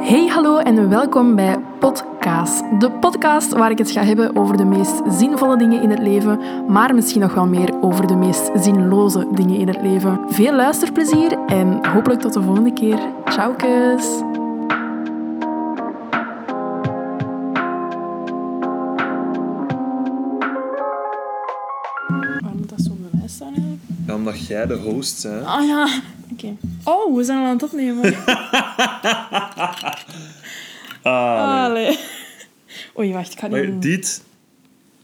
Hey, hallo en welkom bij Podcast. De podcast waar ik het ga hebben over de meest zinvolle dingen in het leven, maar misschien nog wel meer over de meest zinloze dingen in het leven. Veel luisterplezier en hopelijk tot de volgende keer. Ciao, kus. Waar moet dat zo bij mij staan eigenlijk? Ja, omdat jij de host bent. Ah ja, oké. Oh, we zijn al aan het opnemen. Ah, nee. Allee. Oei, wacht, ik ga niet doen. dit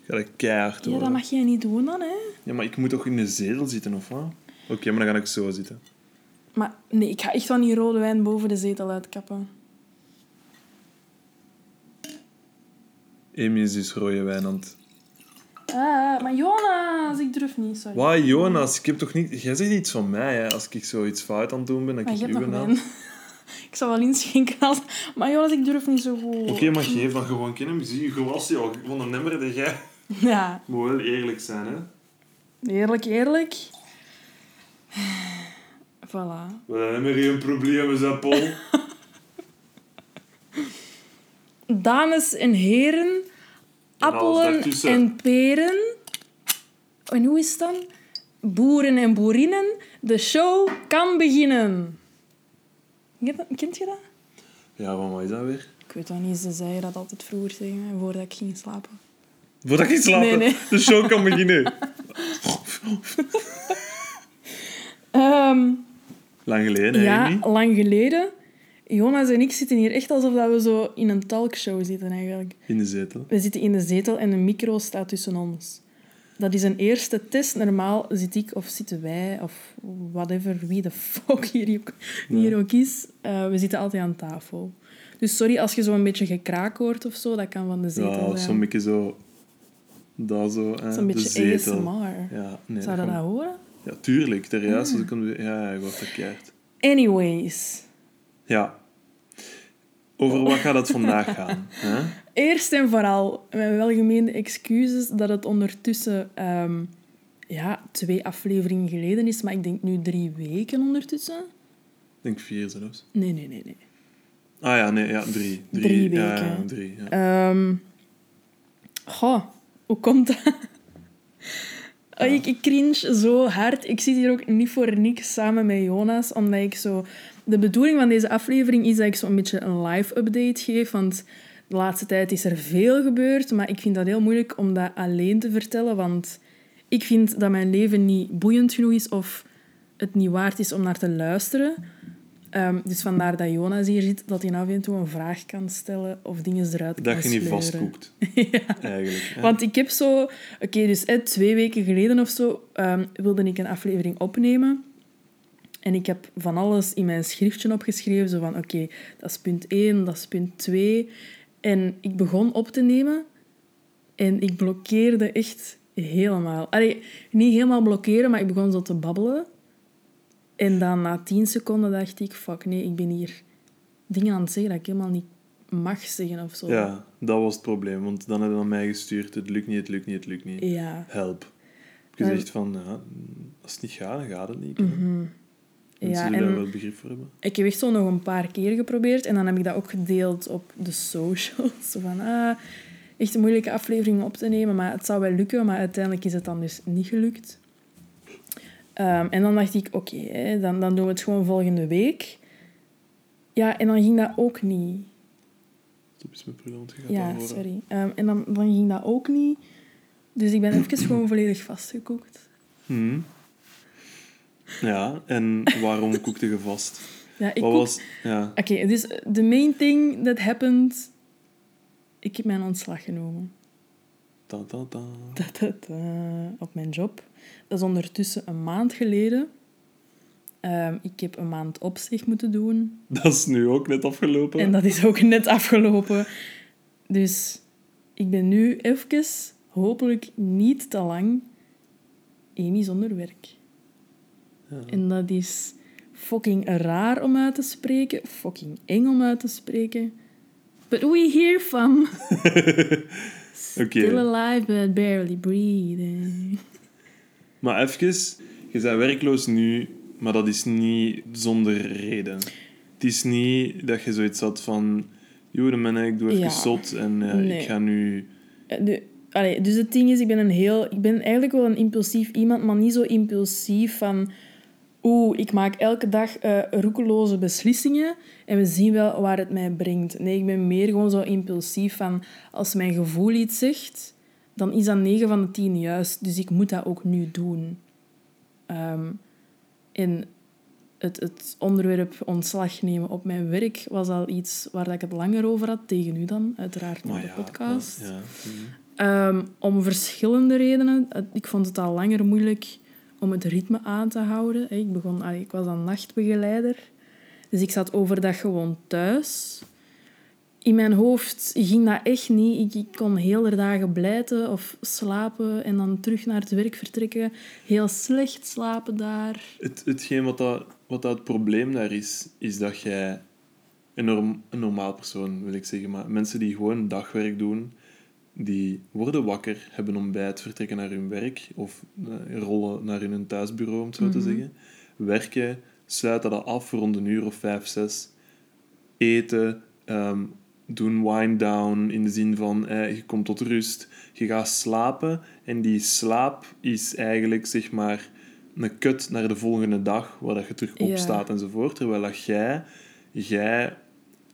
gaat ik keihard Ja, horen. dat mag jij niet doen dan, hè? Ja, maar ik moet toch in de zetel zitten, of wat? Oké, maar dan ga ik zo zitten. Maar nee, ik ga echt van die rode wijn boven de zetel uitkappen. Amy is dus rode wijn aan het... Ah, maar Jonas, ik durf niet, sorry. Wauw, Jonas, ik heb toch niet... Jij zegt iets van mij, hè. Als ik zoiets fout aan het doen ben, dan Maar ik uw naam... ik zal wel inschenken als... Maar Jonas, ik durf niet zo goed. Oké, maar geef dan gewoon kennen. Zie je gewas, joh. Van een nummer dat jij... Ja, Moet wel eerlijk zijn, hè. eerlijk, eerlijk. Voilà. We hebben hier een probleem, is dat, Paul? Dames en heren, appelen en peren. En hoe is het dan? Boeren en boerinnen, de show kan beginnen. Kent je dat? Ja, van wat is dat weer? Ik weet dat niet, ze zeiden dat altijd vroeger tegen mij, voordat ik ging slapen. Voordat ik slaap, Nee, nee. de show kan beginnen. Ehm, Lang geleden, hè, ja, Amy? lang geleden. Jonas en ik zitten hier echt alsof dat we zo in een talkshow zitten eigenlijk. In de zetel. We zitten in de zetel en een micro staat tussen ons. Dat is een eerste test. Normaal zit ik of zitten wij of whatever, wie de fuck hier ook, hier ook is. eh, we zitten altijd aan tafel. Dus sorry als je zo een beetje gekraak hoort of zo, dat kan van de zetel Ja, zijn. zo'n beetje zo... Dat zo, hè. Zo'n de beetje zetel. ASMR. Ja, nee, Zou dat kan- horen? Ja, tuurlijk. Ter juist Ah. ik. Ja, ja, ik word verkeerd. Anyways. Ja. Over wat gaat het vandaag gaan? Hè? Eerst en vooral, mijn welgemeende excuses dat het ondertussen ehm, ja, twee afleveringen geleden is, maar ik denk nu drie weken ondertussen. Ik denk vier zelfs. Nee, nee, nee, nee. Ah ja, nee, ja, drie. Drie weken. ja, drie, ja. Ehm goh, hoe komt dat? Oh, ik, ik cringe zo hard. Ik zit hier ook niet voor niks samen met Jonas, omdat ik zo... De bedoeling van deze aflevering is dat ik zo een beetje een live-update geef, want de laatste tijd is er veel gebeurd, maar ik vind dat heel moeilijk om dat alleen te vertellen, want ik vind dat mijn leven niet boeiend genoeg is of het niet waard is om naar te luisteren. Ehm, dus vandaar dat Jonas hier zit, dat hij af en toe een vraag kan stellen of dingen eruit kan Dat je niet vastkoekt. Eigenlijk. hè. Want ik heb zo... Oké, dus eh, twee weken geleden of zo ehm, wilde ik een aflevering opnemen. En ik heb van alles in mijn schriftje opgeschreven. Zo van, oké, dat is punt 1, dat is punt 2. En ik begon op te nemen. En ik blokkeerde echt helemaal. Allee, niet helemaal blokkeren, maar ik begon zo te babbelen. En dan na tien seconden dacht ik, fuck, nee, ik ben hier dingen aan het zeggen dat ik helemaal niet mag zeggen of zo. Ja, dat was het probleem. Want dan hebben ze aan mij gestuurd. Het lukt niet, het lukt niet, het lukt niet. Ja. Help. Gezegd van, ja, als het niet gaat, dan gaat het niet. Mensen. Ja, daar en wel begrip voor hebben. ik heb echt zo nog een paar keer geprobeerd. En dan heb ik dat ook gedeeld op de socials. Zo van, ah, echt een moeilijke aflevering om op te nemen. Maar het zou wel lukken. Maar uiteindelijk is het dan dus niet gelukt. Ehm, en dan dacht ik, oké, dan, dan doen we het gewoon volgende week. Ja, en dan ging dat ook niet. Toen is mijn bril. Ja, sorry. Ehm, en dan, dan ging dat ook niet. Dus ik ben even gewoon volledig vastgekoekt. Mhm. Ja, en waarom koekte je vast? Ja, ik Wat was... Ja. Oké, dus the main thing that happened... Ik heb mijn ontslag genomen. Ta, ta, ta, op mijn job. Dat is ondertussen een maand geleden. Ehm, ik heb een maand opzicht moeten doen. Dat is nu ook net afgelopen. En dat is ook net afgelopen. Dus ik ben nu even, hopelijk niet te lang, Amy zonder werk. Ja. En dat is fucking raar om uit te spreken. Fucking eng om uit te spreken. But we here, fam. Oké. Still alive, but barely breathing. Maar even, je bent werkloos nu, maar dat is niet zonder reden. Het is niet dat je zoiets had van... Joh, ik, doe even Ja. zot en eh, Nee. ik ga nu... Eh, De, allee, dus het ding is, ik ben, een heel, ik ben eigenlijk wel een impulsief iemand, maar niet zo impulsief van... Oeh, ik maak elke dag eh roekeloze beslissingen en we zien wel waar het mij brengt. Nee, ik ben meer gewoon zo impulsief van... Als mijn gevoel iets zegt, dan is dat 9 van de 10 juist. Dus ik moet dat ook nu doen. Ehm, en het, het onderwerp ontslag nemen op mijn werk was al iets waar dat ik het langer over had. Tegen u dan, uiteraard, Maar in de ja, podcast. Ja. Ehm, om verschillende redenen. Ik vond het al langer moeilijk om het ritme aan te houden. Ik, begon, ik was dan nachtbegeleider. Dus ik zat overdag gewoon thuis. In mijn hoofd ging dat echt niet. Ik, kon heel de dagen blijten of slapen en dan terug naar het werk vertrekken. Heel slecht slapen daar. Het, hetgeen wat, dat, wat dat het probleem daar is, is dat jij een, een normaal persoon, wil ik zeggen, maar mensen die gewoon dagwerk doen, die worden wakker, hebben ontbijt, vertrekken naar hun werk of eh, rollen naar hun thuisbureau, om het zo te zeggen. Werken, sluiten dat af rond een uur of vijf, zes. Eten, ehm, doen wind down in de zin van eh, je komt tot rust, je gaat slapen en die slaap is eigenlijk zeg maar een kut naar de volgende dag waar dat je terug opstaat enzovoort. Terwijl dat jij, jij,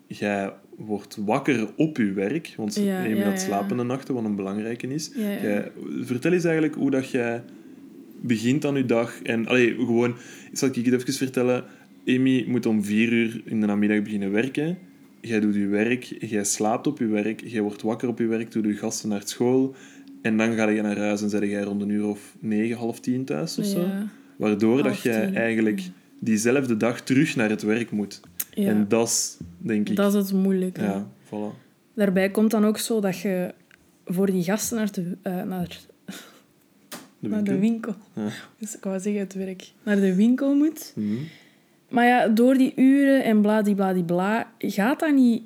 jij wordt wakker op je werk, want Ja, je ja, dat ja. slapende nachten, wat een belangrijke is. Jij, vertel eens eigenlijk hoe dat jij begint aan je dag. En allee, gewoon, zal ik je even vertellen. Amy moet om vier uur in de namiddag beginnen werken. Jij doet je werk, jij slaapt op je werk, jij wordt wakker op je werk, doet je gasten naar school. En dan ga je naar huis en zet jij rond een uur of negen, half tien thuis of zo. Ja, Waardoor dat jij tien. eigenlijk diezelfde dag terug naar het werk moet. Ja. En dat is, denk ik... dat is het moeilijke. Ja, voilà. Daarbij komt dan ook zo dat je voor die gasten naar, de, eh, naar, De naar de winkel. Ja. Dus ik wou zeggen het werk. Naar de winkel moet. Mhm. Maar ja, door die uren en bladibladibla gaat dat niet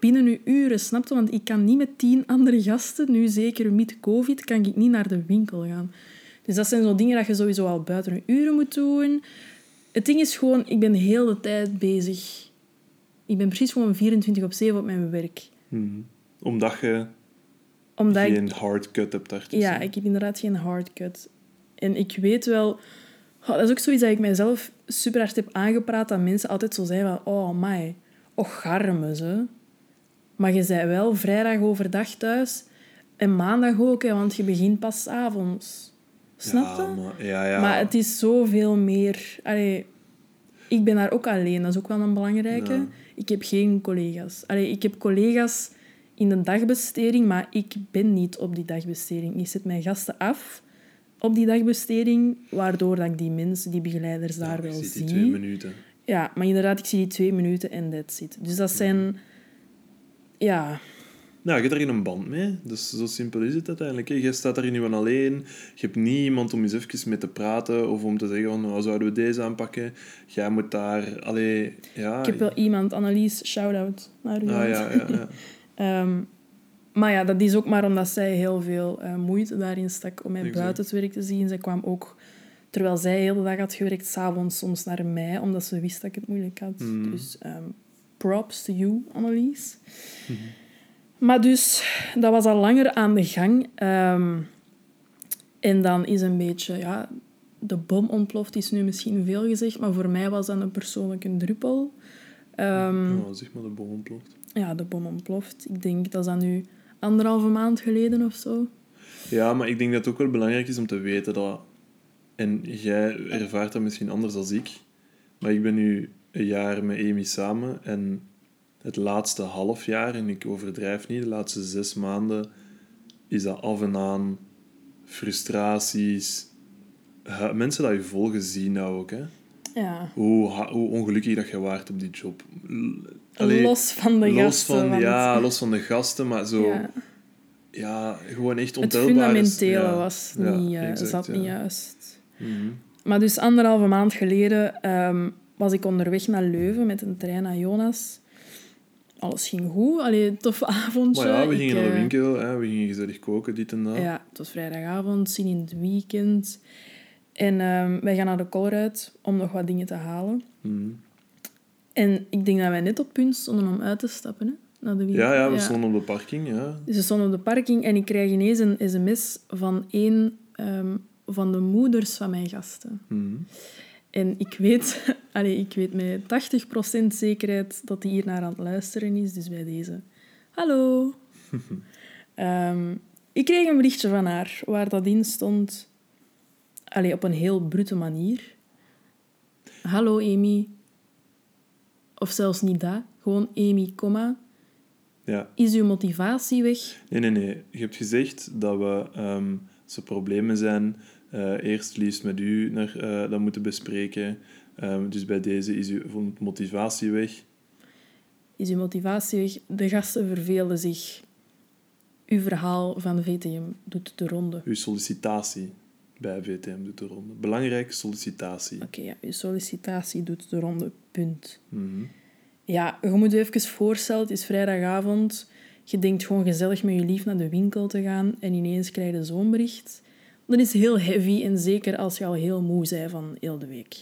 binnen uw uren, snap je? Want ik kan niet met tien andere gasten, nu zeker met covid, kan ik niet naar de winkel gaan. Dus dat zijn zo dingen dat je sowieso al buiten je uren moet doen. Het ding is gewoon, ik ben heel de tijd bezig. Ik ben precies gewoon 24 op 7 op mijn werk. Mhm. Omdat je Omdat ik geen hard cut hebt daartussen. Ja, ik heb inderdaad geen hardcut. En ik weet wel... Oh, dat is ook zoiets dat ik mijzelf super hard heb aangepraat. Dat mensen altijd zo zijn van... Oh, my. Och, garme ze. Maar je bent wel vrijdag overdag thuis. En maandag ook, hè, want je begint pas avonds. Snap je? Ja, maar, ja, ja. Maar het is zoveel meer... Allee, ik ben daar ook alleen. Dat is ook wel een belangrijke. Ja. Ik heb geen collega's. Allee, ik heb collega's in de dagbesteding, maar ik ben niet op die dagbesteding. Ik zet mijn gasten af op die dagbesteding, waardoor dat ik die mensen, die begeleiders daar Ja, wel ziet zie. die twee minuten. Ja, maar inderdaad, ik zie die twee minuten en that's it. Dus dat zijn... Ja, Nou, je hebt daar geen band mee. Dus zo simpel is het uiteindelijk. Je staat daar nu alleen. Je hebt niet iemand om eens even mee te praten of om te zeggen van, nou, zouden we deze aanpakken? Jij moet daar... Allee, ja... ik heb wel iemand, Annelies, shout-out naar u. Ah, ja, ja, ja. Ehm, maar ja, dat is ook maar omdat zij heel veel eh, moeite daarin stak om mij Exact. buiten het werk te zien. Zij kwam ook, terwijl zij heel de dag had gewerkt, s'avonds soms naar mij, omdat ze wist dat ik het moeilijk had. Mm. Dus ehm, props to you, Annelies. Mhm. Maar dus, dat was al langer aan de gang. Ehm, en dan is een beetje, ja, de bom ontploft is nu misschien veel gezegd, maar voor mij was dat een persoonlijke druppel. Ehm, Nou, zeg maar de bom ontploft. ja, de bom ontploft. Ik denk dat is dat nu anderhalve maand geleden of zo. Ja, maar ik denk dat het ook wel belangrijk is om te weten dat... En jij ervaart dat misschien anders dan ik. Maar ik ben nu een jaar met Amy samen. En het laatste half jaar, en ik overdrijf niet, de laatste zes maanden... Is dat af en aan frustraties... Mensen dat je volgen zien nou ook, hè. Ja. Hoe, hoe ongelukkig dat je waart op die job. Allee, los van de los gasten. Van, want- ja, los van de gasten, maar zo... ja. Ja, gewoon echt Het ontelbaar. is- fundamentele ja. was niet, eh, exact, zat niet juist. Mhm. Maar dus anderhalve maand geleden ehm, was ik onderweg naar Leuven met een trein naar Jonas. Alles ging goed. Allee, tof avondje. Maar ja, we Ik, gingen naar de eh, winkel, hè, we gingen gezellig koken, dit en dat. Ja, het was vrijdagavond, zin in het weekend. En ehm, wij gaan naar de Colruyt om nog wat dingen te halen. Mhm. En ik denk dat wij net op punt stonden om uit te stappen, hè? Naar de winkel. Ja, ja, we stonden op de parking, ja. Dus we stonden op de parking en ik krijg ineens een sms van een ehm, van de moeders van mijn gasten. Mhm. En ik weet, allee, ik weet met 80% zekerheid dat hij hier naar aan het luisteren is. Dus bij deze. Hallo. Ehm, ik kreeg een berichtje van haar waar dat in stond. Allee, op een heel brute manier. Hallo Amy. Of zelfs niet dat. Gewoon Amy, komma. ja. Is uw motivatie weg? Nee, nee, nee. Je hebt gezegd dat we, als er problemen zijn, eerst liefst met u naar, eh, dat moeten bespreken. Ehm, dus bij deze is uw motivatie weg. Is uw motivatie weg? De gasten verveelden zich. Uw verhaal van VTM doet de ronde. Uw sollicitatie bij VTM doet de ronde. Belangrijke sollicitatie. Oké, ja, uw sollicitatie doet de ronde, punt. Mhm. Ja, je moet je even voorstellen, het is vrijdagavond. Je denkt gewoon gezellig met je lief naar de winkel te gaan en ineens krijg je zo'n bericht. Dat is heel heavy en zeker als je al heel moe bent van heel de week.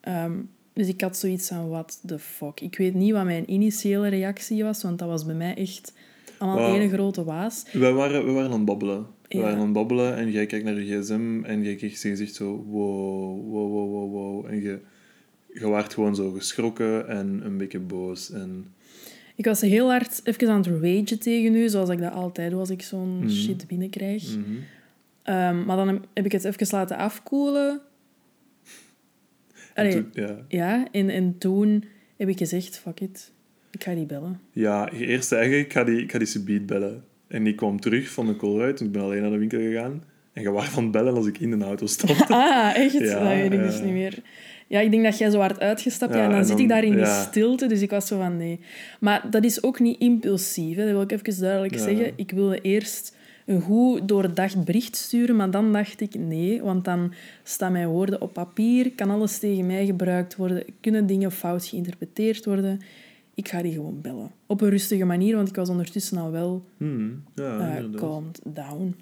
Ehm, dus ik had zoiets van, what the fuck. Ik weet niet wat mijn initiële reactie was, want dat was bij mij echt allemaal Wow. één grote waas. We, waren, we waren aan het babbelen. We Ja. waren aan het babbelen en jij kijkt naar je gsm en jij kijkt je zegt zo wow, wow, wow, wow, wow. En je, je waart gewoon zo geschrokken en een beetje boos. En, Ik was heel hard even aan het ragen tegen u, zoals ik dat altijd doe als ik zo'n Mhm. shit binnenkrijg. Mhm. Ehm, maar dan heb- ik het even laten afkoelen. En Allee, toen- ja. ja, en, en toen heb ik gezegd, fuck it, ik ga die bellen. Ja, eerst je, ik ga die, ik ga die subiet bellen. En die kwam terug van de Colruyt, ik ben alleen naar de winkel gegaan. En je was van het bellen als ik in de auto stapte. Ah, echt? Ja, dat weet ik dus niet meer. Ja, ik denk dat jij zo hard uitgestapt ja, en dan en zit ik daar in die stilte, dus ik was zo van nee. Maar dat is ook niet impulsief, hè. dat wil ik even duidelijk zeggen. Ik wilde eerst een goed doordacht bericht sturen, maar dan dacht ik nee, want dan staan mijn woorden op papier, kan alles tegen mij gebruikt worden, kunnen dingen fout geïnterpreteerd worden. Ik ga die gewoon bellen. Op een rustige manier, want ik was ondertussen al wel Hmm, ja, eh calmed down.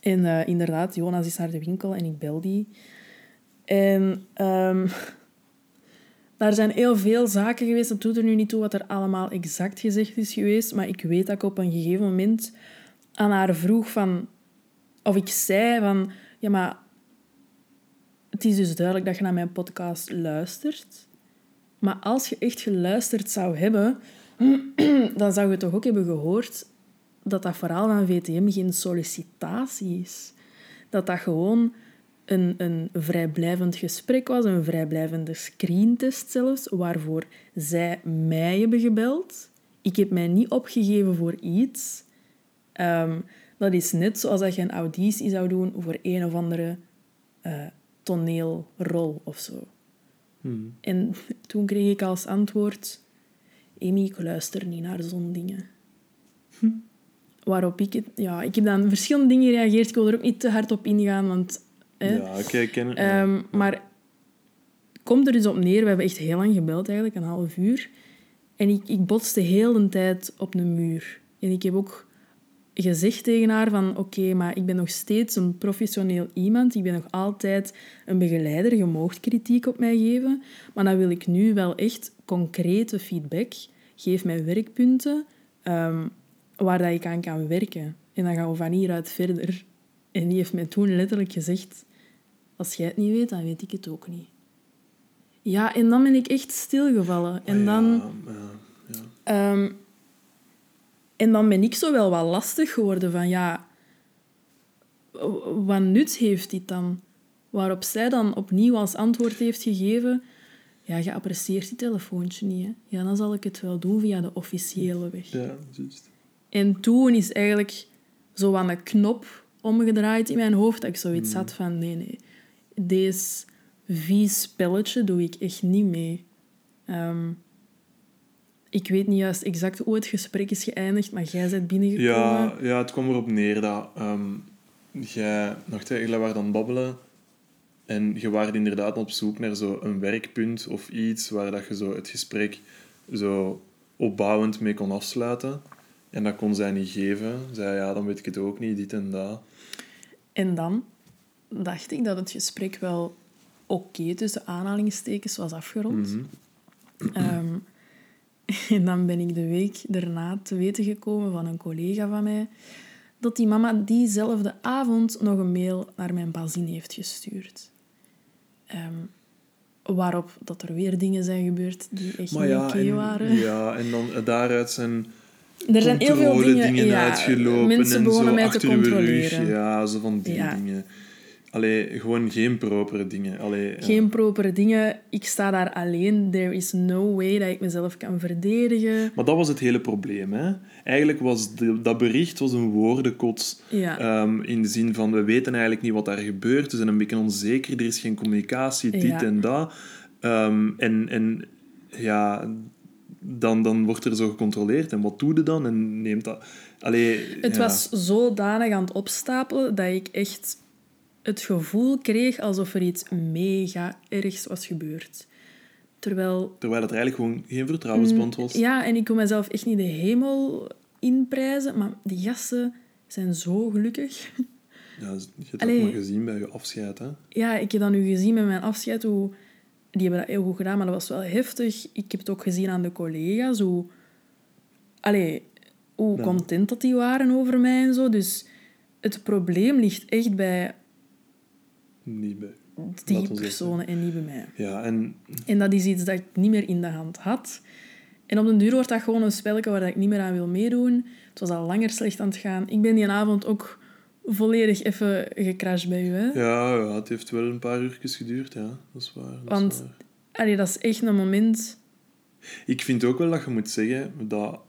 En eh, inderdaad, Jonas is naar de winkel en ik bel die. En ehm, daar zijn heel veel zaken geweest. Dat doet er nu niet toe wat er allemaal exact gezegd is geweest. Maar ik weet dat ik op een gegeven moment aan haar vroeg van... Of ik zei van... Ja, maar... Het is dus duidelijk dat je naar mijn podcast luistert. Maar als je echt geluisterd zou hebben... dan zou je toch ook hebben gehoord dat dat verhaal van VTM geen sollicitatie is. Dat dat gewoon een, een vrijblijvend gesprek was, een vrijblijvende screentest zelfs, waarvoor zij mij hebben gebeld. Ik heb mij niet opgegeven voor iets. Ehm, dat is net zoals dat je een auditie zou doen voor een of andere eh, toneelrol of zo. Hmm. En toen kreeg ik als antwoord... Amy, ik luister niet naar zo'n dingen. Waarop ik... Het, ja, ik heb dan verschillende dingen gereageerd. Ik wil er ook niet te hard op ingaan, want... Hè, Ja, oké, ik ken het. Ehm, maar komt er dus op neer, we hebben echt heel lang gebeld eigenlijk, een half uur. En ik, ik botste heel de tijd op een muur. En ik heb ook gezegd tegen haar van, oké, maar ik ben nog steeds een professioneel iemand. Ik ben nog altijd een begeleider. Je moogt kritiek op mij geven. Maar dan wil ik nu wel echt concrete feedback. Geef mij werkpunten ehm, waar dat ik aan kan werken. En dan gaan we van hieruit verder. En die heeft mij toen letterlijk gezegd... Als jij het niet weet, dan weet ik het ook niet. Ja, en dan ben ik echt stilgevallen. En Ah, dan... Ja, ja, ja. Ehm, en dan ben ik zo wel wat lastig geworden van ja, wat nut heeft dit dan? Waarop zij dan opnieuw als antwoord heeft gegeven, ja, je apprecieert die telefoontje niet. Hè? Ja, dan zal ik het wel doen via de officiële weg. Ja, juist. En toen is eigenlijk zo aan een knop omgedraaid in mijn hoofd dat ik zoiets had van nee, nee, deze vies spelletje doe ik echt niet mee. Ehm, ik weet niet juist exact hoe het gesprek is geëindigd, maar jij bent binnengekomen. Ja, ja, het kwam erop neer dat ehm, jij nog tegen waren aan het babbelen en je was inderdaad op zoek naar zo een werkpunt of iets waar dat je zo het gesprek zo opbouwend mee kon afsluiten. En dat kon zij niet geven. Zei ja, dan weet ik het ook niet, dit en dat. En dan dacht ik dat het gesprek wel oké tussen aanhalingstekens was afgerond. Mhm. Ehm, en dan ben ik de week daarna te weten gekomen van een collega van mij dat die mama diezelfde avond nog een mail naar mijn bazin heeft gestuurd. Ehm, waarop dat er weer dingen zijn gebeurd die echt Maar niet oké en, waren. ja, en dan eh, daaruit zijn er zijn heel veel dingen, dingen ja, uitgelopen mensen en zo mij te rug. controleren. Ja, zo van die Ja. dingen. Allee, gewoon geen propere dingen. Allee, ja. Geen propere dingen. Ik sta daar alleen. There is no way dat ik mezelf kan verdedigen. Maar dat was het hele probleem. Hè? Eigenlijk was de- dat bericht was een woordenkots. Ja. Ehm, in de zin van, we weten eigenlijk niet wat daar gebeurt. We zijn een beetje onzeker. Er is geen communicatie, dit Ja. en dat. Ehm, en, en ja, dan, dan wordt er zo gecontroleerd. En wat doe je dan? En neemt dat... Allee, Het was zodanig aan het opstapelen dat ik echt het gevoel kreeg alsof er iets mega ergs was gebeurd. Terwijl... Terwijl het eigenlijk gewoon geen vertrouwensband was. Mm, Ja, en ik kon mezelf echt niet de hemel inprijzen, maar die gasten zijn zo gelukkig. Ja, je hebt dat Allee. maar gezien bij je afscheid. Hè? Ja, ik heb dat nu gezien met mijn afscheid. Hoe, die hebben dat heel goed gedaan, maar dat was wel heftig. Ik heb het ook gezien aan de collega's. Hoe, allee, hoe Ja. content dat die waren over mij en zo. Dus het probleem ligt echt bij Niet bij. die personen en niet bij mij. Ja, en En dat is iets dat ik niet meer in de hand had. En op den duur wordt dat gewoon een spelletje waar ik niet meer aan wil meedoen. Het was al langer slecht aan het gaan. Ik ben die avond ook volledig even gecrashed bij u. Hè? ja, ja, het heeft wel een paar uurtjes geduurd. Ja, dat is waar. Dat is Want- waar. Allee, dat is echt een moment... Ik vind ook wel dat je moet zeggen dat,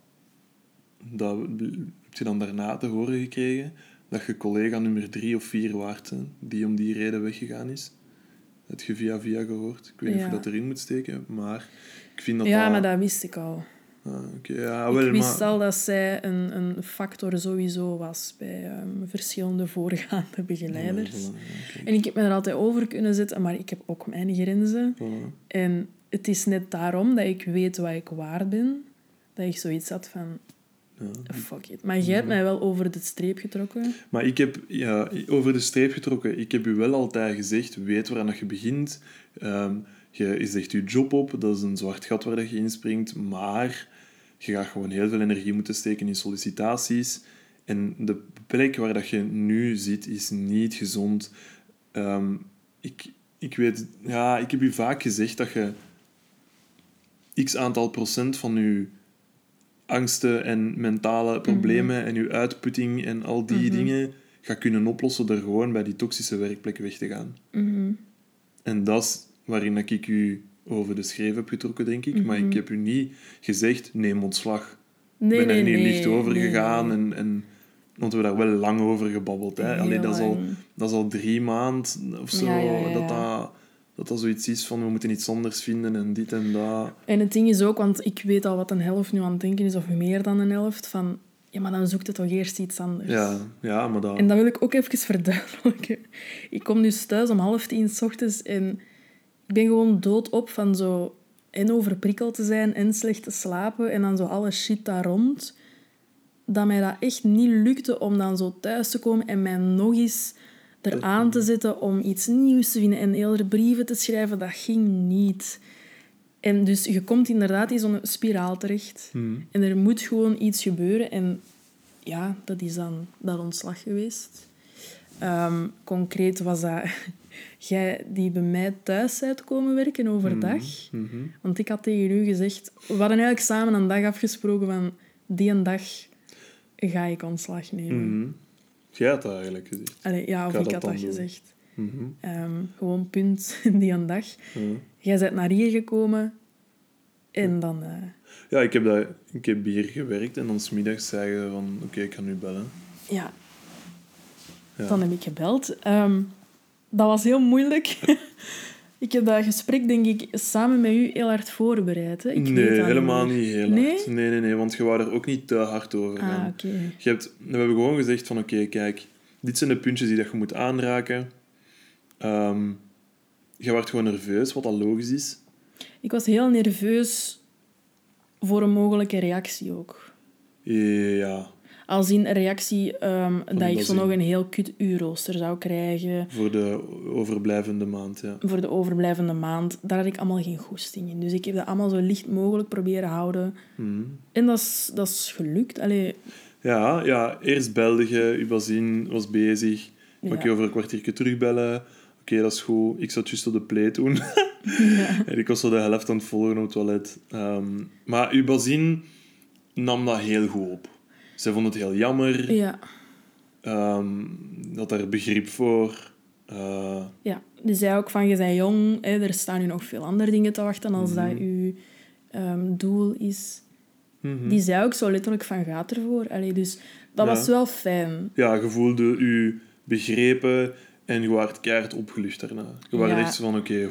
dat heb je dan daarna te horen gekregen dat je collega nummer drie of vier waard hè, die om die reden weggegaan is. Dat je via via gehoord. Ik weet niet of je dat erin moet steken, maar ik vind dat ja, dat... maar dat wist ik al. Ah, ja, wel, ik wist maar... al dat zij een, een factor sowieso was bij ehm, verschillende voorgaande begeleiders. Ja, voilà, En ik heb me er altijd over kunnen zetten, maar ik heb ook mijn grenzen. voilà. En het is net daarom dat ik weet wat ik waard ben, dat ik zoiets had van, Ja. fuck it. Maar jij hebt mij wel over de streep getrokken. Maar ik heb ja, over de streep getrokken. Ik heb u wel altijd gezegd, weet waar je begint. Ehm, je zegt je job op, dat is een zwart gat waar dat je inspringt. Maar je gaat gewoon heel veel energie moeten steken in sollicitaties. En de plek waar dat je nu zit, is niet gezond. Ehm, ik, ik weet... Ja, ik heb u vaak gezegd dat je x aantal procent van je angsten en mentale problemen en je uitputting en al die dingen gaat kunnen oplossen door gewoon bij die toxische werkplek weg te gaan. Mhm. En dat is waarin dat ik u over de schreef heb getrokken, denk ik. Maar ik heb u niet gezegd, neem ontslag. Nee, Ik ben er nee, niet nee. licht over gegaan. En, en, want we hebben daar wel lang over gebabbeld. Hè. Allee, dat, is al, dat is al drie maanden of zo. Ja, ja, ja, Dat, dat, dat dat zoiets is van, we moeten iets anders vinden en dit en dat. En het ding is ook, want ik weet al wat een helft nu aan het denken is, of meer dan een helft, van ja, maar dan zoekt het toch eerst iets anders. Ja, ja maar dat... En dat wil ik ook even verduidelijken. Ik kom dus thuis om half tien s ochtends en ik ben gewoon doodop van zo en overprikkeld te zijn en slecht te slapen en dan zo alle shit daar rond. Dat mij dat echt niet lukte om dan zo thuis te komen en mij nog eens eraan te zetten om iets nieuws te vinden en eerder brieven te schrijven. Dat ging niet. En dus je komt inderdaad in zo'n spiraal terecht. Hmm. En er moet gewoon iets gebeuren. En ja, dat is dan dat ontslag geweest. Ehm, concreet was dat jij die bij mij thuis bent komen werken overdag. Mhm. Want ik had tegen u gezegd... We hadden eigenlijk samen een dag afgesproken van... Die een dag ga ik ontslag nemen. Jij had dat eigenlijk gezegd. Allee, ja, of ik dat had dat gezegd. Mhm. Ehm, gewoon punt, die een dag. Ja. Jij bent naar hier gekomen. En dan... eh, Ja, ik heb, dat, ik heb hier gewerkt en dan smiddags zei je van, oké, ik kan nu bellen. ja, Ja. Dan heb ik gebeld. Ehm, dat was heel moeilijk. ik heb dat gesprek, denk ik, samen met u heel hard voorbereid. Hè? Ik nee, weet helemaal niet heel Nee? hard. Nee, nee, nee, want je wou er ook niet te hard over gaan. Ah, oké. Je hebt, we hebben gewoon gezegd van, oké, kijk, dit zijn de puntjes die dat je moet aanraken. Ehm je wordt gewoon nerveus, wat al logisch is. Ik was heel nerveus voor een mogelijke reactie ook. Ja, Als in reactie ehm, dat ik zo nog een heel kut uurrooster zou krijgen Voor de overblijvende maand, ja. voor de overblijvende maand. Daar had ik allemaal geen goesting in. Dus ik heb dat allemaal zo licht mogelijk proberen houden. Mhm. En dat is, dat is gelukt. Allee, Ja, ja, eerst belde je, je bazin was bezig. Ja. Oké, over een kwartiertje terugbellen. Oké, dat is goed. Ik zat juist op de play toen. ja. en ik was zo de helft aan het volgen op het toilet. Ehm, maar uw bazin nam dat heel goed op. Zij vond het heel jammer. ja. Had daar begrip voor. Eh, Ja, die zei ook van, je bent jong, hè, er staan nu nog veel andere dingen te wachten als Mhm. dat je ehm, doel is. mhm. Die zei ook zo letterlijk van, gaat ervoor. Allee, dus dat Ja. was wel fijn. Ja, je voelde u begrepen en je werd keihard opgelucht daarna. Je Ja. echt zo van, oké,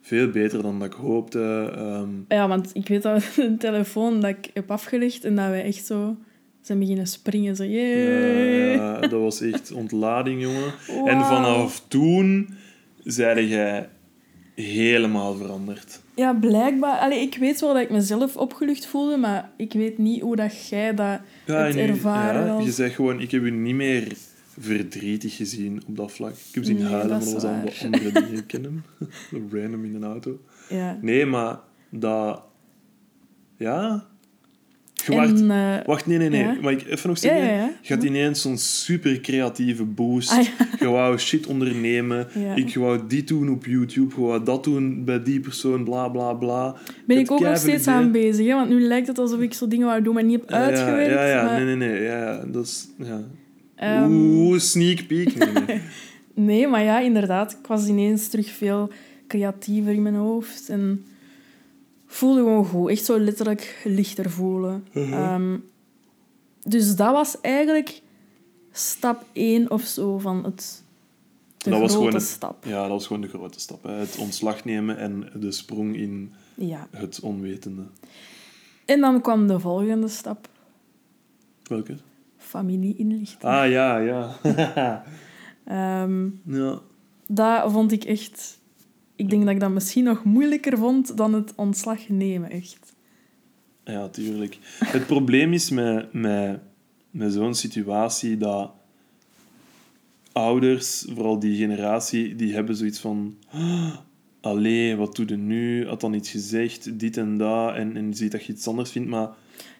veel beter dan dat ik hoopte. Ehm, Ja, want ik weet dat een telefoon dat ik heb afgelegd en dat wij echt zo zijn beginnen springen. Zo, yay. ja, dat was echt ontlading, jongen. En vanaf toen zeide jij helemaal veranderd. Ja, blijkbaar. Allee, ik weet wel dat ik mezelf opgelucht voelde, maar ik weet niet hoe dat jij dat hebt ervaren. ja, je zegt gewoon, ik heb u niet meer verdrietig gezien op dat vlak. Ik heb zien Nee, huilen, maar dat was allemaal waar. andere dingen kennen. Random in een auto. Ja. Nee, maar dat... Ja... En, eh, Wacht, nee, nee, nee. ja. Maar ik even nog zeggen? ja, ja. Je had ineens zo'n super creatieve boost. Ah, Je wou shit ondernemen. Ik wou dit doen op YouTube. Je wou dat doen bij die persoon. Bla, bla, bla. ben ik ook nog steeds idee. aan bezig, hè? want nu lijkt het alsof ik zo dingen wou doen, maar niet heb uitgewerkt. Ja, ja, maar, Nee, nee, nee. Ja. Dat is... Ja. ehm, Oeh, sneak peek. Nee, nee. Nee, maar ja, inderdaad. Ik was ineens terug veel creatiever in mijn hoofd. En voelde gewoon goed. Echt zo letterlijk lichter voelen. Mhm. Ehm, dus dat was eigenlijk stap 1 of zo van het, de Dat was grote gewoon het- stap. ja, dat was gewoon de grote stap. Hè. Het ontslag nemen en de sprong in Ja. het onwetende. En dan kwam de volgende stap. Welke? Familie-inlichting. Ah, ja, ja. Ehm, ja. dat vond ik echt... Ik denk dat ik dat misschien nog moeilijker vond dan het ontslag nemen, echt. Ja, tuurlijk. Het probleem is met, met, met zo'n situatie dat ouders, vooral die generatie, die hebben zoiets van... "Ah, Allee, wat doe je nu? Had dan iets gezegd, dit en dat, en, en je ziet dat je iets anders vindt, maar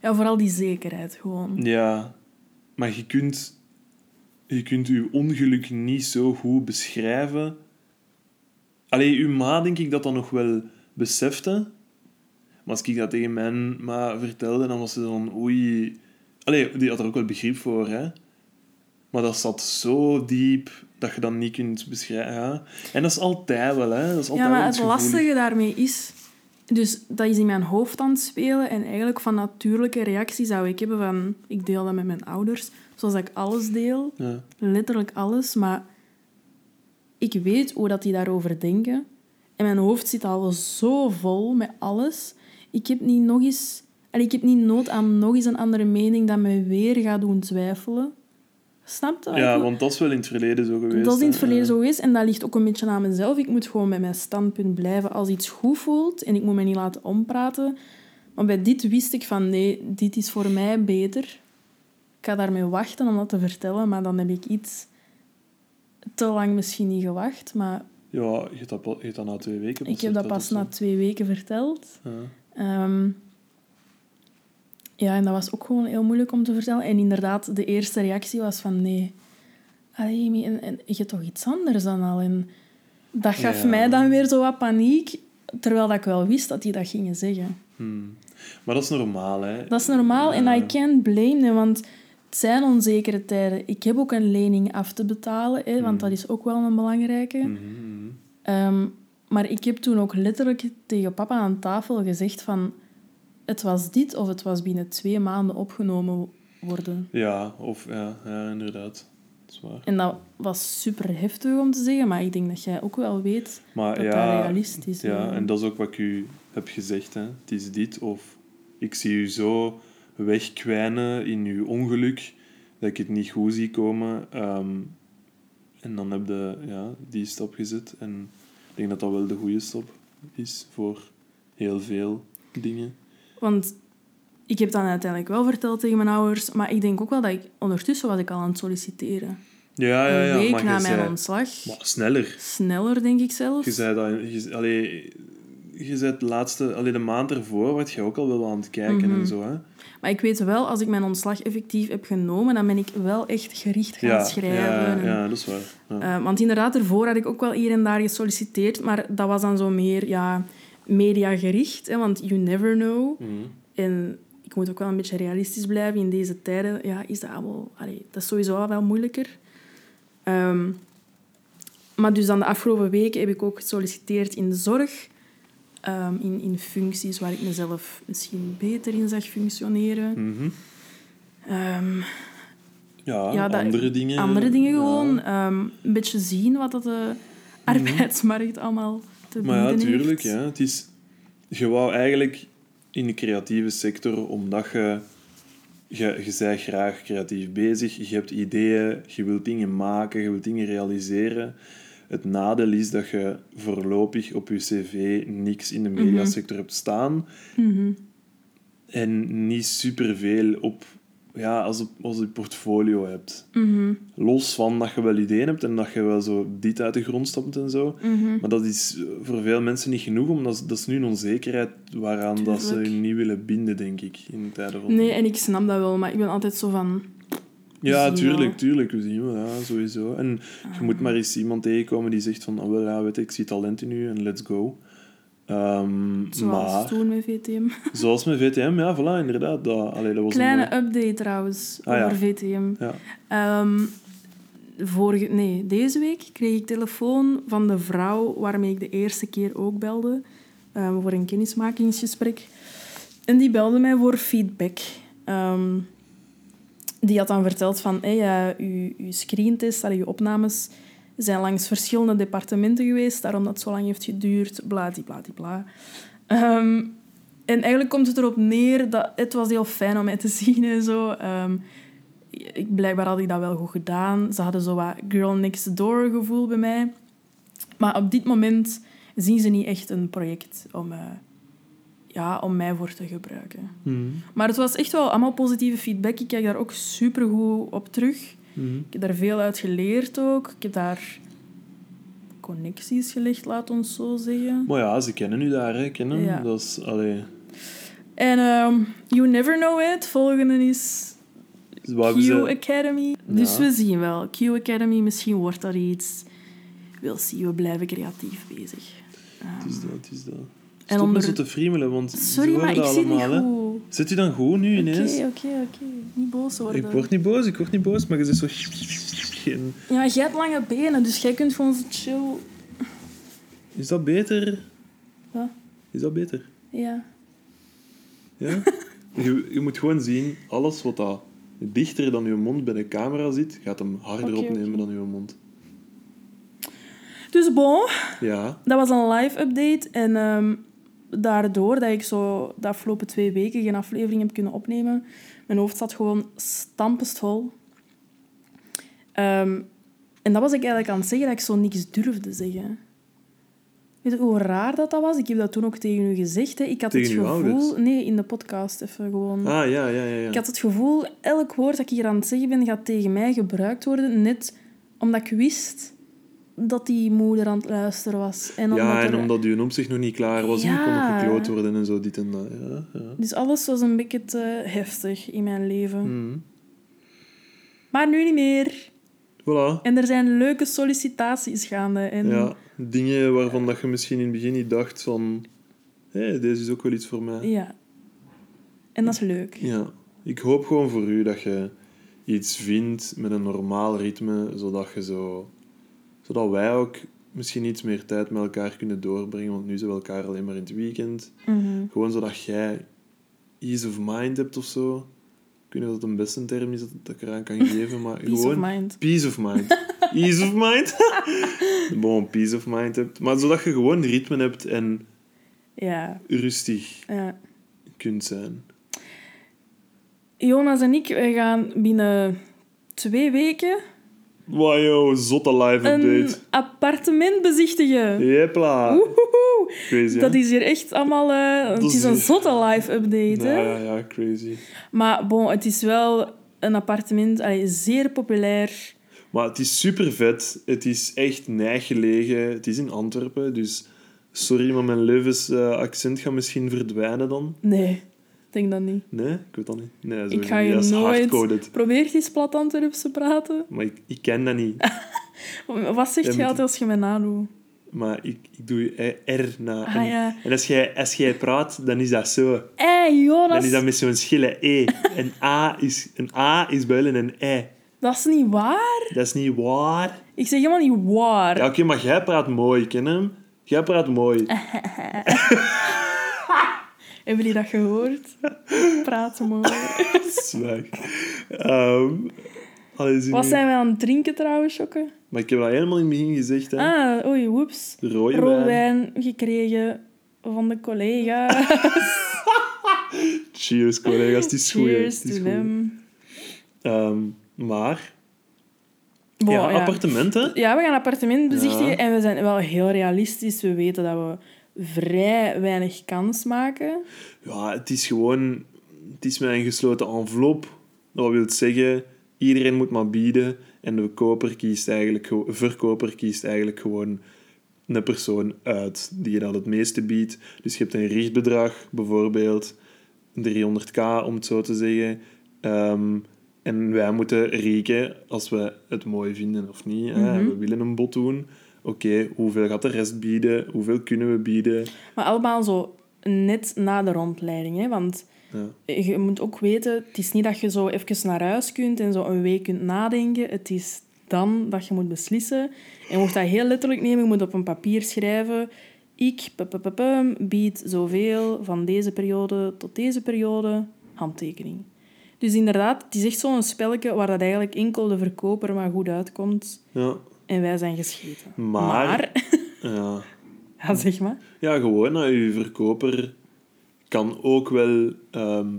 Ja, vooral die zekerheid gewoon. ja... Maar je kunt, je kunt je ongeluk niet zo goed beschrijven. Allee, uw ma denk ik dat dat nog wel besefte. Maar als ik dat tegen mijn ma vertelde, dan was ze dan... Oei... Allee, die had er ook wel begrip voor, hè. Maar dat zat zo diep dat je dat niet kunt beschrijven. Ja. En dat is altijd wel, hè. Dat is altijd Ja, maar het lastige daarmee is... Dus dat is in mijn hoofd aan het spelen. En eigenlijk van natuurlijke reactie zou ik hebben van... Ik deel dat met mijn ouders. Zoals ik alles deel. Ja. Letterlijk alles. Maar ik weet hoe dat die daarover denken. En mijn hoofd zit al zo vol met alles. Ik heb niet nog eens... En ik heb niet nood aan nog eens een andere mening dat me weer gaat doen twijfelen. Snap je? ja, want dat is wel in het verleden zo geweest. dat is in het verleden Ja. zo geweest en dat ligt ook een beetje aan mezelf. Ik moet gewoon bij mijn standpunt blijven als iets goed voelt en ik moet me niet laten ompraten. Maar bij dit wist ik van nee, dit is voor mij beter. Ik ga daarmee wachten om dat te vertellen, maar dan heb ik iets te lang misschien niet gewacht. Maar Ja, je hebt dat, je hebt dat na twee weken ik heb dat pas zo. na twee weken verteld. Ja. Ehm, ja, en dat was ook gewoon heel moeilijk om te vertellen. En inderdaad, de eerste reactie was van nee. Allee, en, en je hebt toch iets anders dan al? En dat gaf Ja. mij dan weer zo wat paniek, terwijl dat ik wel wist dat die dat gingen zeggen. Hmm. Maar dat is normaal, hè. Dat is normaal en Ja. I can't blame them, want het zijn onzekere tijden. Ik heb ook een lening af te betalen, hè, want dat is ook wel een belangrijke. Mhm, mhm. Ehm, maar ik heb toen ook letterlijk tegen papa aan tafel gezegd van... Het was dit of het was binnen twee maanden opgenomen worden. Ja, of ja, ja, inderdaad. Dat is waar. En dat was super heftig om te zeggen, maar ik denk dat jij ook wel weet Maar dat ja, dat realistisch is. Ja, en dat is ook wat ik u heb gezegd. Hè. Het is dit of ik zie u zo wegkwijnen in uw ongeluk dat ik het niet goed zie komen. Ehm, en dan heb je ja, die stap gezet. En ik denk dat dat wel de goede stap is voor heel veel dingen. Want ik heb dan uiteindelijk wel verteld tegen mijn ouders, maar ik denk ook wel dat ik... Ondertussen was ik al aan het solliciteren. Ja, ja, ja. een week maar na je mijn zei- ontslag. Maar sneller. Sneller, denk ik zelfs. Je zei dat... Je, allee, je zei het laatste... Allee, de maand ervoor werd je ook al wel aan het kijken Mhm. en zo, hè? Maar ik weet wel, als ik mijn ontslag effectief heb genomen, dan ben ik wel echt gericht gaan Ja, schrijven. ja, ja, dat is waar. Ja. eh, want inderdaad, ervoor had ik ook wel hier en daar gesolliciteerd, maar dat was dan zo meer ja, mediagericht. Hè, want you never know. Mhm. En ik moet ook wel een beetje realistisch blijven. In deze tijden ja, is dat. Allee, dat is sowieso al wel moeilijker. Ehm, maar dus dan de afgelopen weken heb ik ook gesolliciteerd in de zorg. Ehm, in, in functies waar ik mezelf misschien beter in zag functioneren. Mhm. Ehm, Ja, ja, dat- andere dingen. andere dingen ja. gewoon. Ehm, een beetje zien wat dat de arbeidsmarkt allemaal te Mhm. Maar ja, bieden heeft. tuurlijk. Ja. Het is, je wou eigenlijk in de creatieve sector, omdat je, je, je bent graag creatief bezig, je hebt ideeën, je wilt dingen maken, je wilt dingen realiseren. Het nadeel is dat je voorlopig op je cv niks in de mediasector hebt staan Mhm. en niet superveel op, ja, als, op, als je portfolio hebt. Mhm. Los van dat je wel ideeën hebt en dat je wel zo dit uit de grond stapt en zo. Mhm. Maar dat is voor veel mensen niet genoeg, omdat dat is nu een onzekerheid waaraan dat ze je niet willen binden, denk ik, in tijden van... Nee, en ik snap dat wel, maar ik ben altijd zo van... ja, tuurlijk, tuurlijk, we zien wel, ja, sowieso. En je moet maar eens iemand tegenkomen die zegt van, oh, wel, ja, weet je, ik zie talent in u en let's go. Ehm, Zoals maar, toen met VTM. zoals met VTM, ja, voilà, inderdaad. Dat, allee, dat was Kleine een... update trouwens Ah, ja. over VTM. Ja. Ehm, vorige, nee, deze week kreeg ik telefoon van de vrouw waarmee ik de eerste keer ook belde. ehm, voor een kennismakingsgesprek. En die belde mij voor feedback. Die had dan verteld van... Hey, ja, uw, uw screentest, opnames zijn langs verschillende departementen geweest. Daarom dat het zo lang heeft geduurd. Bladibladibla. Ehm en eigenlijk komt het erop neer dat het was heel fijn om mij te zien en zo. Ehm, ik, blijkbaar had ik dat wel goed gedaan. Ze hadden zo wat girl next door gevoel bij mij. Maar op dit moment zien ze niet echt een project om, eh, ja, om mij voor te gebruiken. Mhm, Maar het was echt wel allemaal positieve feedback. Ik kijk daar ook supergoed op terug. mhm. Ik heb daar veel uit geleerd ook. Ik heb daar connecties gelegd, laat ons zo zeggen. Maar ja, ze kennen u daar, hè, kennen. Ja. Dat is, allee... En ehm, you never know it. Volgende is Q ze- Academy. Dus we zien wel. Q Academy, misschien wordt dat iets. We'll see, we blijven creatief bezig. Het is dat, het is dat. En Stop onder- zo te friemelen, want Sorry, maar ik niet allemaal, hè. goed. Zit u dan goed nu ineens? Oké, oké, oké. Niet boos worden. Ik word niet boos, ik word niet boos, maar je zit zo... En Ja, jij hebt lange benen, dus jij kunt gewoon zo chill... Is dat beter? Wat? Is dat beter? Ja. Ja? je, je moet gewoon zien, alles wat dat dichter dan je mond bij de camera zit, gaat hem harder opnemen dan je mond. Dus bon, Ja. dat was een live update. En ehm, daardoor dat ik zo de afgelopen twee weken geen aflevering heb kunnen opnemen, mijn hoofd zat gewoon stampest vol. Ehm, en dat was ik eigenlijk aan het zeggen, dat ik zo niks durfde zeggen. Weet je hoe raar dat, dat was? Ik heb dat toen ook tegen u gezegd. Hè. Ik had Tegen het gevoel... Nee, in de podcast even gewoon. Ah, ja, ja, ja. ja. Ik had het gevoel, elk woord dat ik hier aan het zeggen ben, gaat tegen mij gebruikt worden. Net omdat ik wist dat die moeder aan het luisteren was. En omdat ja, en er- omdat je opzicht nog niet klaar was, en je kon nog Ja. gekloot worden en zo, dit en dat. Ja, ja. Dus alles was een beetje te heftig in mijn leven. Mhm. Maar nu niet meer. Voilà. En er zijn leuke sollicitaties gaande. En Ja, dingen waarvan dat je misschien in het begin niet dacht van... Hé, deze is ook wel iets voor mij. ja. En dat is leuk. Ja, ik hoop gewoon voor u dat je iets vindt met een normaal ritme, zodat, je zo, zodat wij ook misschien iets meer tijd met elkaar kunnen doorbrengen, want nu zijn we elkaar alleen maar in het weekend. Mhm. Gewoon zodat jij ease of mind hebt of zo. Ik weet niet of dat een beste term is dat, ik eraan kan geven, maar Peace gewoon... of mind. Peace of mind. Ease of mind. bon, peace of mind hebt. Maar zodat je gewoon ritme hebt en Ja. rustig ja. kunt zijn. Jonas en ik wij gaan binnen twee weken Wow, zotte live een update. appartement bezichtigen. Jepla. Woehoe! Crazy, hè? Dat is hier echt allemaal... eh, het is een zotte live-update, hè? Ja, ja, ja, crazy. Maar bon, het is wel een appartement, allee, zeer populair. Maar het is super vet. Het is echt nijgelegen. Het is in Antwerpen, dus sorry, maar mijn Leuvens eh, accent gaat misschien verdwijnen dan. Nee, denk dat niet. Nee, ik weet dat niet. Nee, Ik ga niet. je is nooit... Probeer eens plat Antwerps te praten. Maar ik, ik ken dat niet. Wat zeg Ja, je altijd als je mij nadoet? Maar ik, ik doe R na. Ah, en, ja. en als jij, als jij praat, dan is dat zo. Hey, Dan Jonas, is dat met zo'n schille E. Een A is, een A is builen een E. dat is niet waar. Dat is niet waar. Ik zeg helemaal niet waar. Ja, oké, maar jij praat mooi, ken hem? Jij praat mooi. Hebben jullie dat gehoord? Praten mooi. Zwak. Zie Wat zijn we aan het drinken trouwens, Jokke? Maar ik heb dat helemaal in het begin gezegd. Hè. Ah, oei, woeps. Rode wijn. gekregen van de collega. Cheers, collega's. Het is goed. Cheers to them. Ehm, maar, ja, ja. appartementen. Ja, we gaan appartement bezichtigen Ja. en we zijn wel heel realistisch. We weten dat we vrij weinig kans maken. Ja, het is gewoon... Het is met een gesloten envelop. Dat wil zeggen, iedereen moet maar bieden. En de koper kiest eigenlijk, verkoper kiest eigenlijk gewoon een persoon uit die je dan het meeste biedt. Dus je hebt een richtbedrag, bijvoorbeeld 300k, om het zo te zeggen. Ehm, en wij moeten rekenen, als we het mooi vinden of niet. Mhm. we willen een bod doen. Oké, hoeveel gaat de rest bieden? Hoeveel kunnen we bieden? Maar allemaal zo net na de rondleiding. Hè? Want Ja. je moet ook weten, het is niet dat je zo even naar huis kunt en zo een week kunt nadenken. Het is dan dat je moet beslissen. En je moet dat heel letterlijk nemen. Je moet op een papier schrijven. Ik bied zoveel van deze periode tot deze periode. Handtekening. Dus inderdaad, het is echt zo'n spelletje waar dat eigenlijk enkel de verkoper maar goed uitkomt. Ja. En wij zijn gescheten. Maar- maar Ja. ja, zeg maar. ja, gewoon, je verkoper kan ook wel ehm,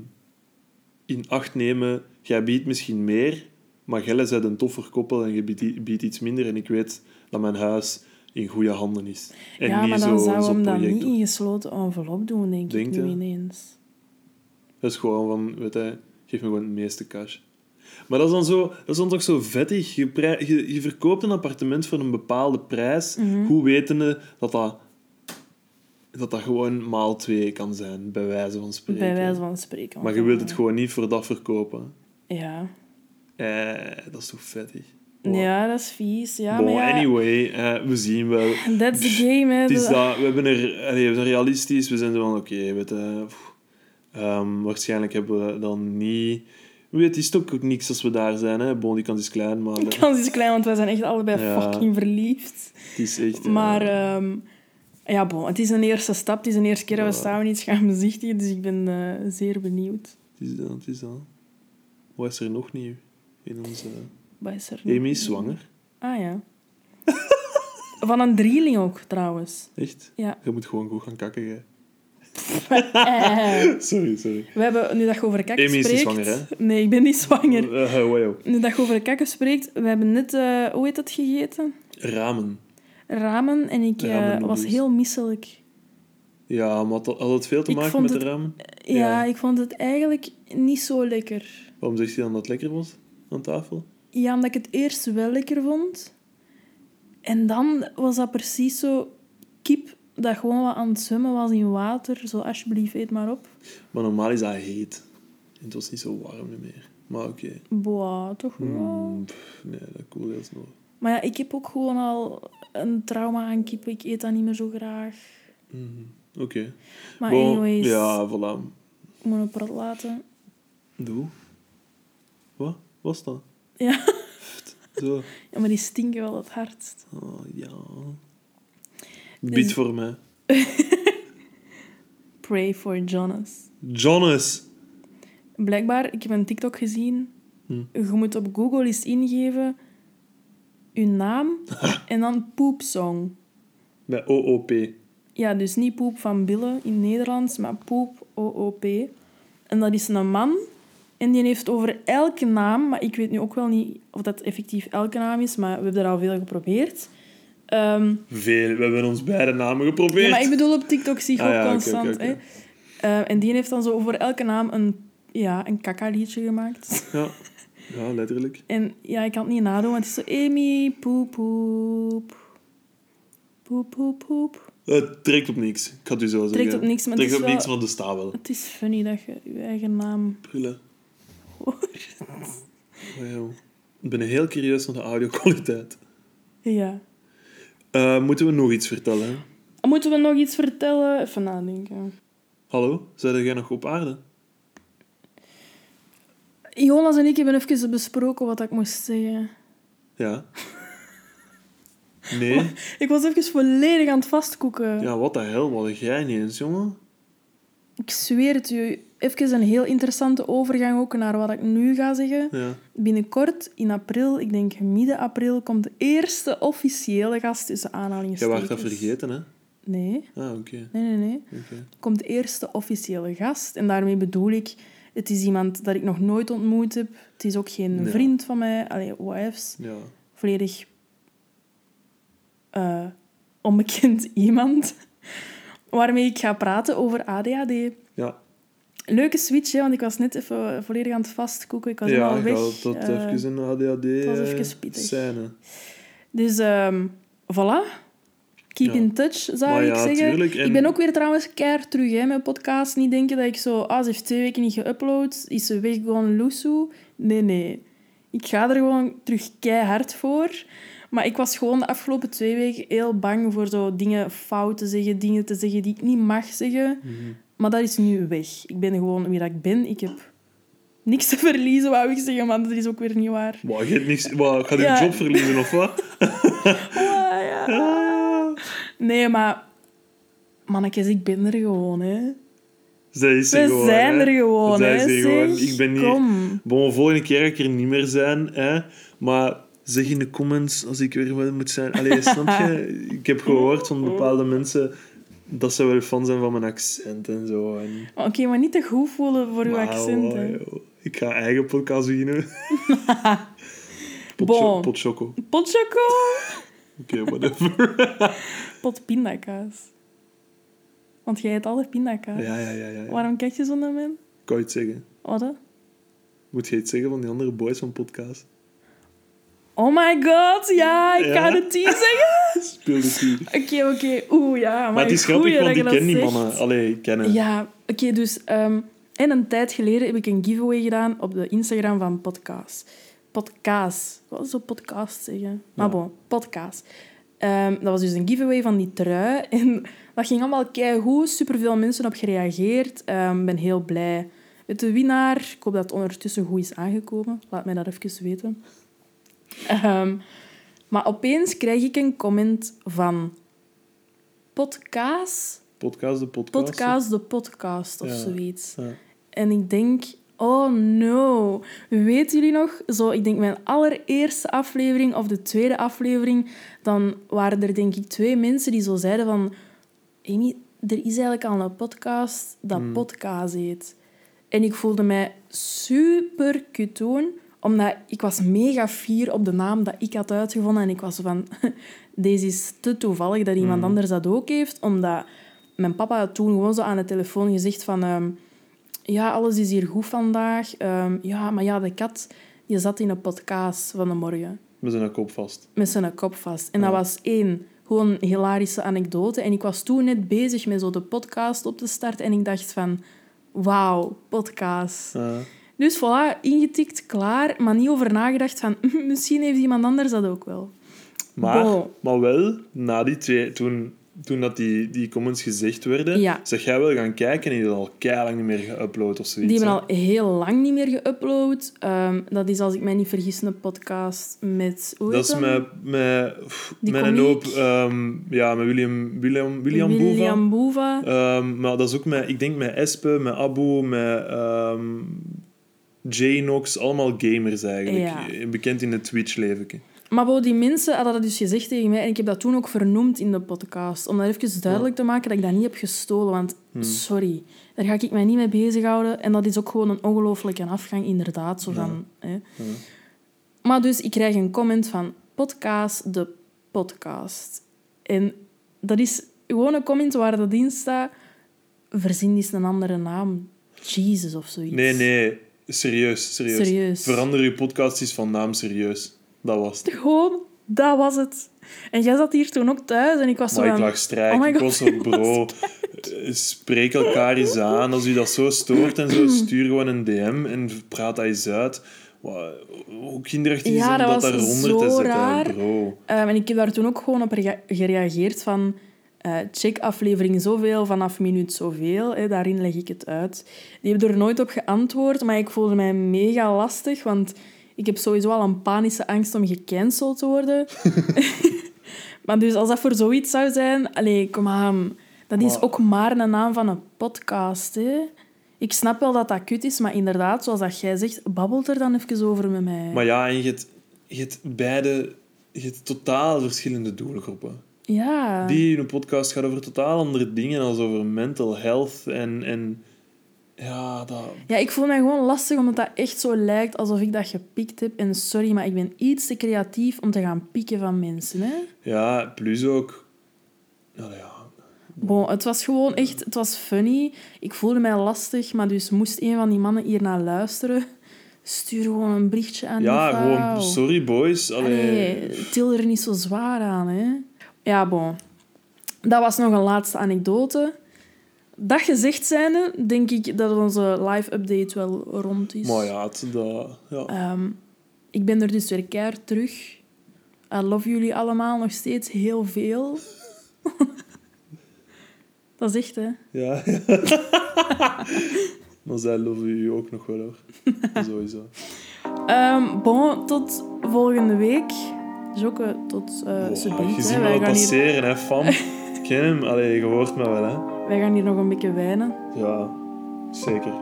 in acht nemen. Jij biedt misschien meer, maar jij bent een toffer koppel en je biedt, iets minder. En ik weet dat mijn huis in goede handen is. En ja, niet maar dan zo, zouden we zo'n hem dan project niet in gesloten envelop doen, denk Denk ik nu ineens. Dat is gewoon van, weet je, geef me gewoon het meeste cash. Maar dat is dan, zo, dat is dan toch zo vettig. Je, prij- je, je verkoopt een appartement voor een bepaalde prijs. Mhm. Hoe wetende dat dat, dat dat gewoon maal twee kan zijn, bij wijze van spreken. Bij wijze van spreken. Maar je wilt het gewoon niet voor dat verkopen. Ja. Eh, dat is toch vettig. Wow. Ja, dat is vies. Ja, Bon, maar ja, anyway, eh, we zien wel. that's the game, hè. Het is dat, we, hebben er, allee, we zijn realistisch. We zijn zo van, oké, weet je, ehm, waarschijnlijk hebben we dan niet... Weet, het is ook niks als we daar zijn. Hè. Bon, die kans is klein, maar De kans is klein, want wij zijn echt allebei Ja. fucking verliefd. het is echt... eh, Maar ehm, ja, bon, het is een eerste stap. Het is een eerste keer dat we Ja. samen iets gaan bezichtigen, dus ik ben eh, zeer benieuwd. het is dat, het is dat. Wat is er nog nieuw in onze... Wat is er? Amy is zwanger. Ah ja. Van een drieling ook, trouwens. Echt? Ja. Je moet gewoon goed gaan kakken, jij. Eh, Sorry, sorry. we hebben, nu dat je over kakken Amy is spreekt... niet zwanger, Nee, ik ben niet zwanger. Eh, eh, wow. Nu dat je over kakken spreekt, we hebben net, eh, hoe heet dat gegeten? Ramen. Ramen en ik eh, Ramen was heel misselijk. Ja, maar had had het veel te maken met het- de ramen? Ja, Ja. ik vond het eigenlijk niet zo lekker. Waarom zegt hij dan dat het lekker was aan tafel? Ja, omdat ik het eerst wel lekker vond. En dan was dat precies zo kip dat gewoon wat aan het zwemmen was in water. Zo, alsjeblieft, eet maar op. Maar normaal is dat heet. En het was niet zo warm meer. Maar oké. Boah, toch wel. Hmm, pff, nee, dat koel heel snel. Maar ja, ik heb ook gewoon al een trauma aan kip. Ik eet dat niet meer zo graag. Mhm, Oké. Maar Bon, anyways, Ja, voilà. ik moet het prat laten. Doe. Wat? Is dat? Ja. Zo. ja, maar die stinken wel het hardst. Oh, ja. Bid voor mij. Pray for Jonas. Jonas! Blijkbaar, ik heb een TikTok gezien. Hm. Je moet op Google eens ingeven je naam en dan poepsong. Bij OOP. Ja, dus niet poep van billen in Nederlands, maar poep OOP. En dat is een man en die heeft over elke naam, maar ik weet nu ook wel niet of dat effectief elke naam is, maar we hebben er al veel geprobeerd. Ehm, Veel. We hebben ons beide namen geprobeerd. ja, maar ik bedoel, op TikTok zie ik Ah, ook ja, constant. oké, oké. hè. Eh, en die heeft dan zo voor elke naam een, ja, een kaka-liedje gemaakt. Ja. ja, letterlijk. En ja, ik kan het niet nadoen, want het is zo... Amy, poep, poep. Poep, poep, poep. Het trekt op niks. Ik het u zo zeggen. Trekt op niks, maar het trekt is op wel- niks, maar de staat wel. Het is funny dat je je eigen naam Prullen. hoort. Oh, joh. Ik ben heel curieus naar de audio-kwaliteit. Ja. Eh, moeten we nog iets vertellen? Moeten we nog iets vertellen? Even nadenken. Hallo? Zijn jij nog op aarde? Jonas en ik hebben even besproken wat ik moest zeggen. Ja. Nee? Ik was even volledig aan het vastkoeken. Ja, wat de hel? Wat jij niet eens, jongen? Ik zweer het je. Even een heel interessante overgang ook naar wat ik nu ga zeggen. Ja. Binnenkort, in april, ik denk midden april, komt de eerste officiële gast tussen Jij aanhalingstekens. waart dat vergeten, hè? Nee, Ah, oké. nee, nee, nee. Komt de eerste officiële gast. En daarmee bedoel ik, het is iemand dat ik nog nooit ontmoet heb. Het is ook geen Ja. vriend van mij. Allee, wifes. Ja. Volledig eh, onbekend iemand. Waarmee ik ga praten over ADHD. Ja. Leuke switch, hè, want ik was net even volledig aan het vastkoeken. Ik was Ja, helemaal weg. gaat dat Eh, even een ADHD was eh, even pittig. scène. Dus ehm voilà. Keep Ja. in touch, zou ik ja, zeggen. tuurlijk, en- Ik ben ook weer trouwens keihard terug, hè, mijn podcast. Niet denken dat ik zo... Ah, ze heeft twee weken niet geüpload. Is ze weg gewoon loesoe? Nee, nee. Ik ga er gewoon terug keihard voor. Maar ik was gewoon de afgelopen twee weken heel bang voor zo dingen fout te zeggen. Dingen te zeggen die ik niet mag zeggen. Mhm. Maar dat is nu weg. Ik ben gewoon wie dat ik ben. Ik heb niks te verliezen, wou ik zeggen. Maar dat is ook weer niet waar. Wat, je hebt niks... Ga je Ja. job verliezen of wat? Ah, ja. Ah. Nee, maar... Mannetjes, ik ben er gewoon, hè. Zij is er We gewoon, zijn hè. er gewoon, Zij hè. is er gewoon. Ik ben hier... Kom. Bon, volgende keer ga ik er niet meer zijn, hè. Maar zeg in de comments als ik weer wel moet zijn. Allee, snap je? Ik heb gehoord van bepaalde mensen dat ze wel fan zijn van mijn accent en zo. En... Oké, maar niet te goed voelen voor uw accent. Ik ga eigen podcast beginnen. Bon. cho- pot choco. Pot choco. Oké, whatever. Pot pindakaas. Want jij eet altijd pindakaas. ja, ja, ja, ja. ja. Waarom kijk je zo naar mij? Kan je het zeggen? Wat? Moet je iets zeggen van die andere boys van podcast? Oh my god, ja, ik ga het niet zeggen. Speel het hier. Oké, oké. Oeh, ja. Maar, Maar het is grappig, want ik ken die mannen. Allee, ik ken hem. Ja, oké, dus... ehm, en een tijd geleden heb ik een giveaway gedaan op de Instagram van Podcast. Podcast. Wat is zo podcast zeggen? Maar Ja. bon, podcast. Ehm, dat was dus een giveaway van die trui. En dat ging allemaal keigoed. Superveel mensen op gereageerd. Ik ben heel blij met de winnaar. Ik hoop dat het ondertussen goed is aangekomen. Laat mij dat even weten. Ehm, maar opeens krijg ik een comment van... Podcast? Podcast, de podcast. Podcast de podcast of Ja. zoiets. Ja. En ik denk, oh no. Weten jullie nog? Zo, ik denk mijn allereerste aflevering of de tweede aflevering, dan waren er denk ik twee mensen die zo zeiden van, Amy, er is eigenlijk al een podcast dat Hmm. podcast heet. En ik voelde mij super kut toen, omdat ik was mega fier op de naam dat ik had uitgevonden. En ik was van, deze is te toevallig dat iemand Hmm. anders dat ook heeft. Omdat mijn papa had toen gewoon zo aan de telefoon gezegd van... ehm, ja, alles is hier goed vandaag. Ehm, ja, maar ja, de kat die zat in een podcast van de morgen Met zijn kop vast. met zijn kop vast. En Ja. dat was één, gewoon hilarische anekdote. En ik was toen net bezig met zo de podcast op te starten. En ik dacht van, wauw, podcast. Ja. Dus voilà, ingetikt, klaar. Maar niet over nagedacht van, misschien heeft iemand anders dat ook wel. Maar, maar wel, na die twee, toen, toen dat die, die comments gezegd werden, Ja. zeg jij wel gaan kijken en die hebben al keilang niet meer geüpload of zoiets. Die hebben al heel lang niet meer geüpload. Ehm, dat is, als ik mij niet vergis, een podcast met... Hoe Dat is met, met, Die met een hoop... ehm, ja, met William, William, William, Boeva. William Boeva. Ehm, maar dat is ook met, ik denk met Espe, met Abu, met Janox, allemaal gamers eigenlijk. Ja. Bekend in het Twitch-leven. Maar bo, die mensen hadden dat dus gezegd tegen mij en ik heb dat toen ook vernoemd in de podcast. Om dat even duidelijk te maken dat ik dat niet heb gestolen. Want, Hmm. sorry, daar ga ik mij niet mee bezighouden. En dat is ook gewoon een ongelooflijke afgang, inderdaad. Zo van, hè. Maar dus, ik krijg een comment van podcast, de podcast. En dat is gewoon een comment waar dat in staat. Verzin eens een andere naam. Jesus of zoiets. Nee, nee. Serieus, serieus. Serieus. Verander je podcast eens van naam serieus. Dat was het. Gewoon, dat was het. En jij zat hier toen ook thuis en ik was zo Maar ik lag strijk. Oh ik God, was zo, bro, spreek elkaar eens aan. Als u dat zo stoort en zo, stuur gewoon een DM en praat dat eens uit. Hoe kinderachtig is Ja, het om dat dat daaronder te zetten, bro? Ehm, en ik heb daar toen ook gewoon op rea- gereageerd van... eh, check aflevering zoveel vanaf minuut zoveel. Hè, daarin leg ik het uit. Die hebben er nooit op geantwoord, maar ik voelde mij mega lastig, want ik heb sowieso al een panische angst om gecanceld te worden. maar dus als dat voor zoiets zou zijn... Allee, kom aan. Dat is ook maar een naam van een podcast, hè. Ik snap wel dat dat kut is, maar inderdaad, zoals dat jij zegt, babbelt er dan even over met mij. Maar ja, en je hebt, je hebt beide... Je hebt totaal verschillende doelgroepen. Ja. Die in een podcast gaat over totaal andere dingen, als over mental health en... en ja, dat... Ja, ik voel mij gewoon lastig omdat dat echt zo lijkt alsof ik dat gepikt heb. En sorry, maar ik ben iets te creatief om te gaan pikken van mensen. Hè? Ja, plus ook... Nou ja, Bon, het was gewoon echt... Het was funny. Ik voelde mij lastig, maar dus moest een van die mannen hier naar luisteren. Stuur gewoon een berichtje aan ja die gewoon, vrouw. sorry boys. Allee, Allee, til er niet zo zwaar aan, hè. Ja, bon. Dat was nog een laatste anekdote. Dat gezegd zijnde, denk ik dat onze live-update wel rond is. Maar ja, het, dat, ja. Ehm, ik ben er dus weer keihard terug. I love jullie allemaal nog steeds heel veel. dat is echt, hè. ja. maar zij loven u ook nog wel, hoor. Sowieso. Ehm, bon, tot volgende week. Jokke, tot uh, Wow, subiet, je ziet me gaan, hier, passeren, hè, fam. Ken hem. Allee, je hoort me wel, hè. wij gaan hier nog een beetje wijnen. Ja, zeker.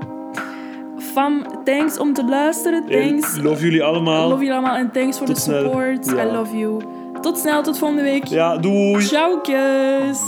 Fam, thanks om te luisteren. Thanks. En love jullie allemaal. love jullie allemaal en thanks voor de support. Ja. I love you. Tot snel, tot volgende week. Ja, doei. Ciao, kus.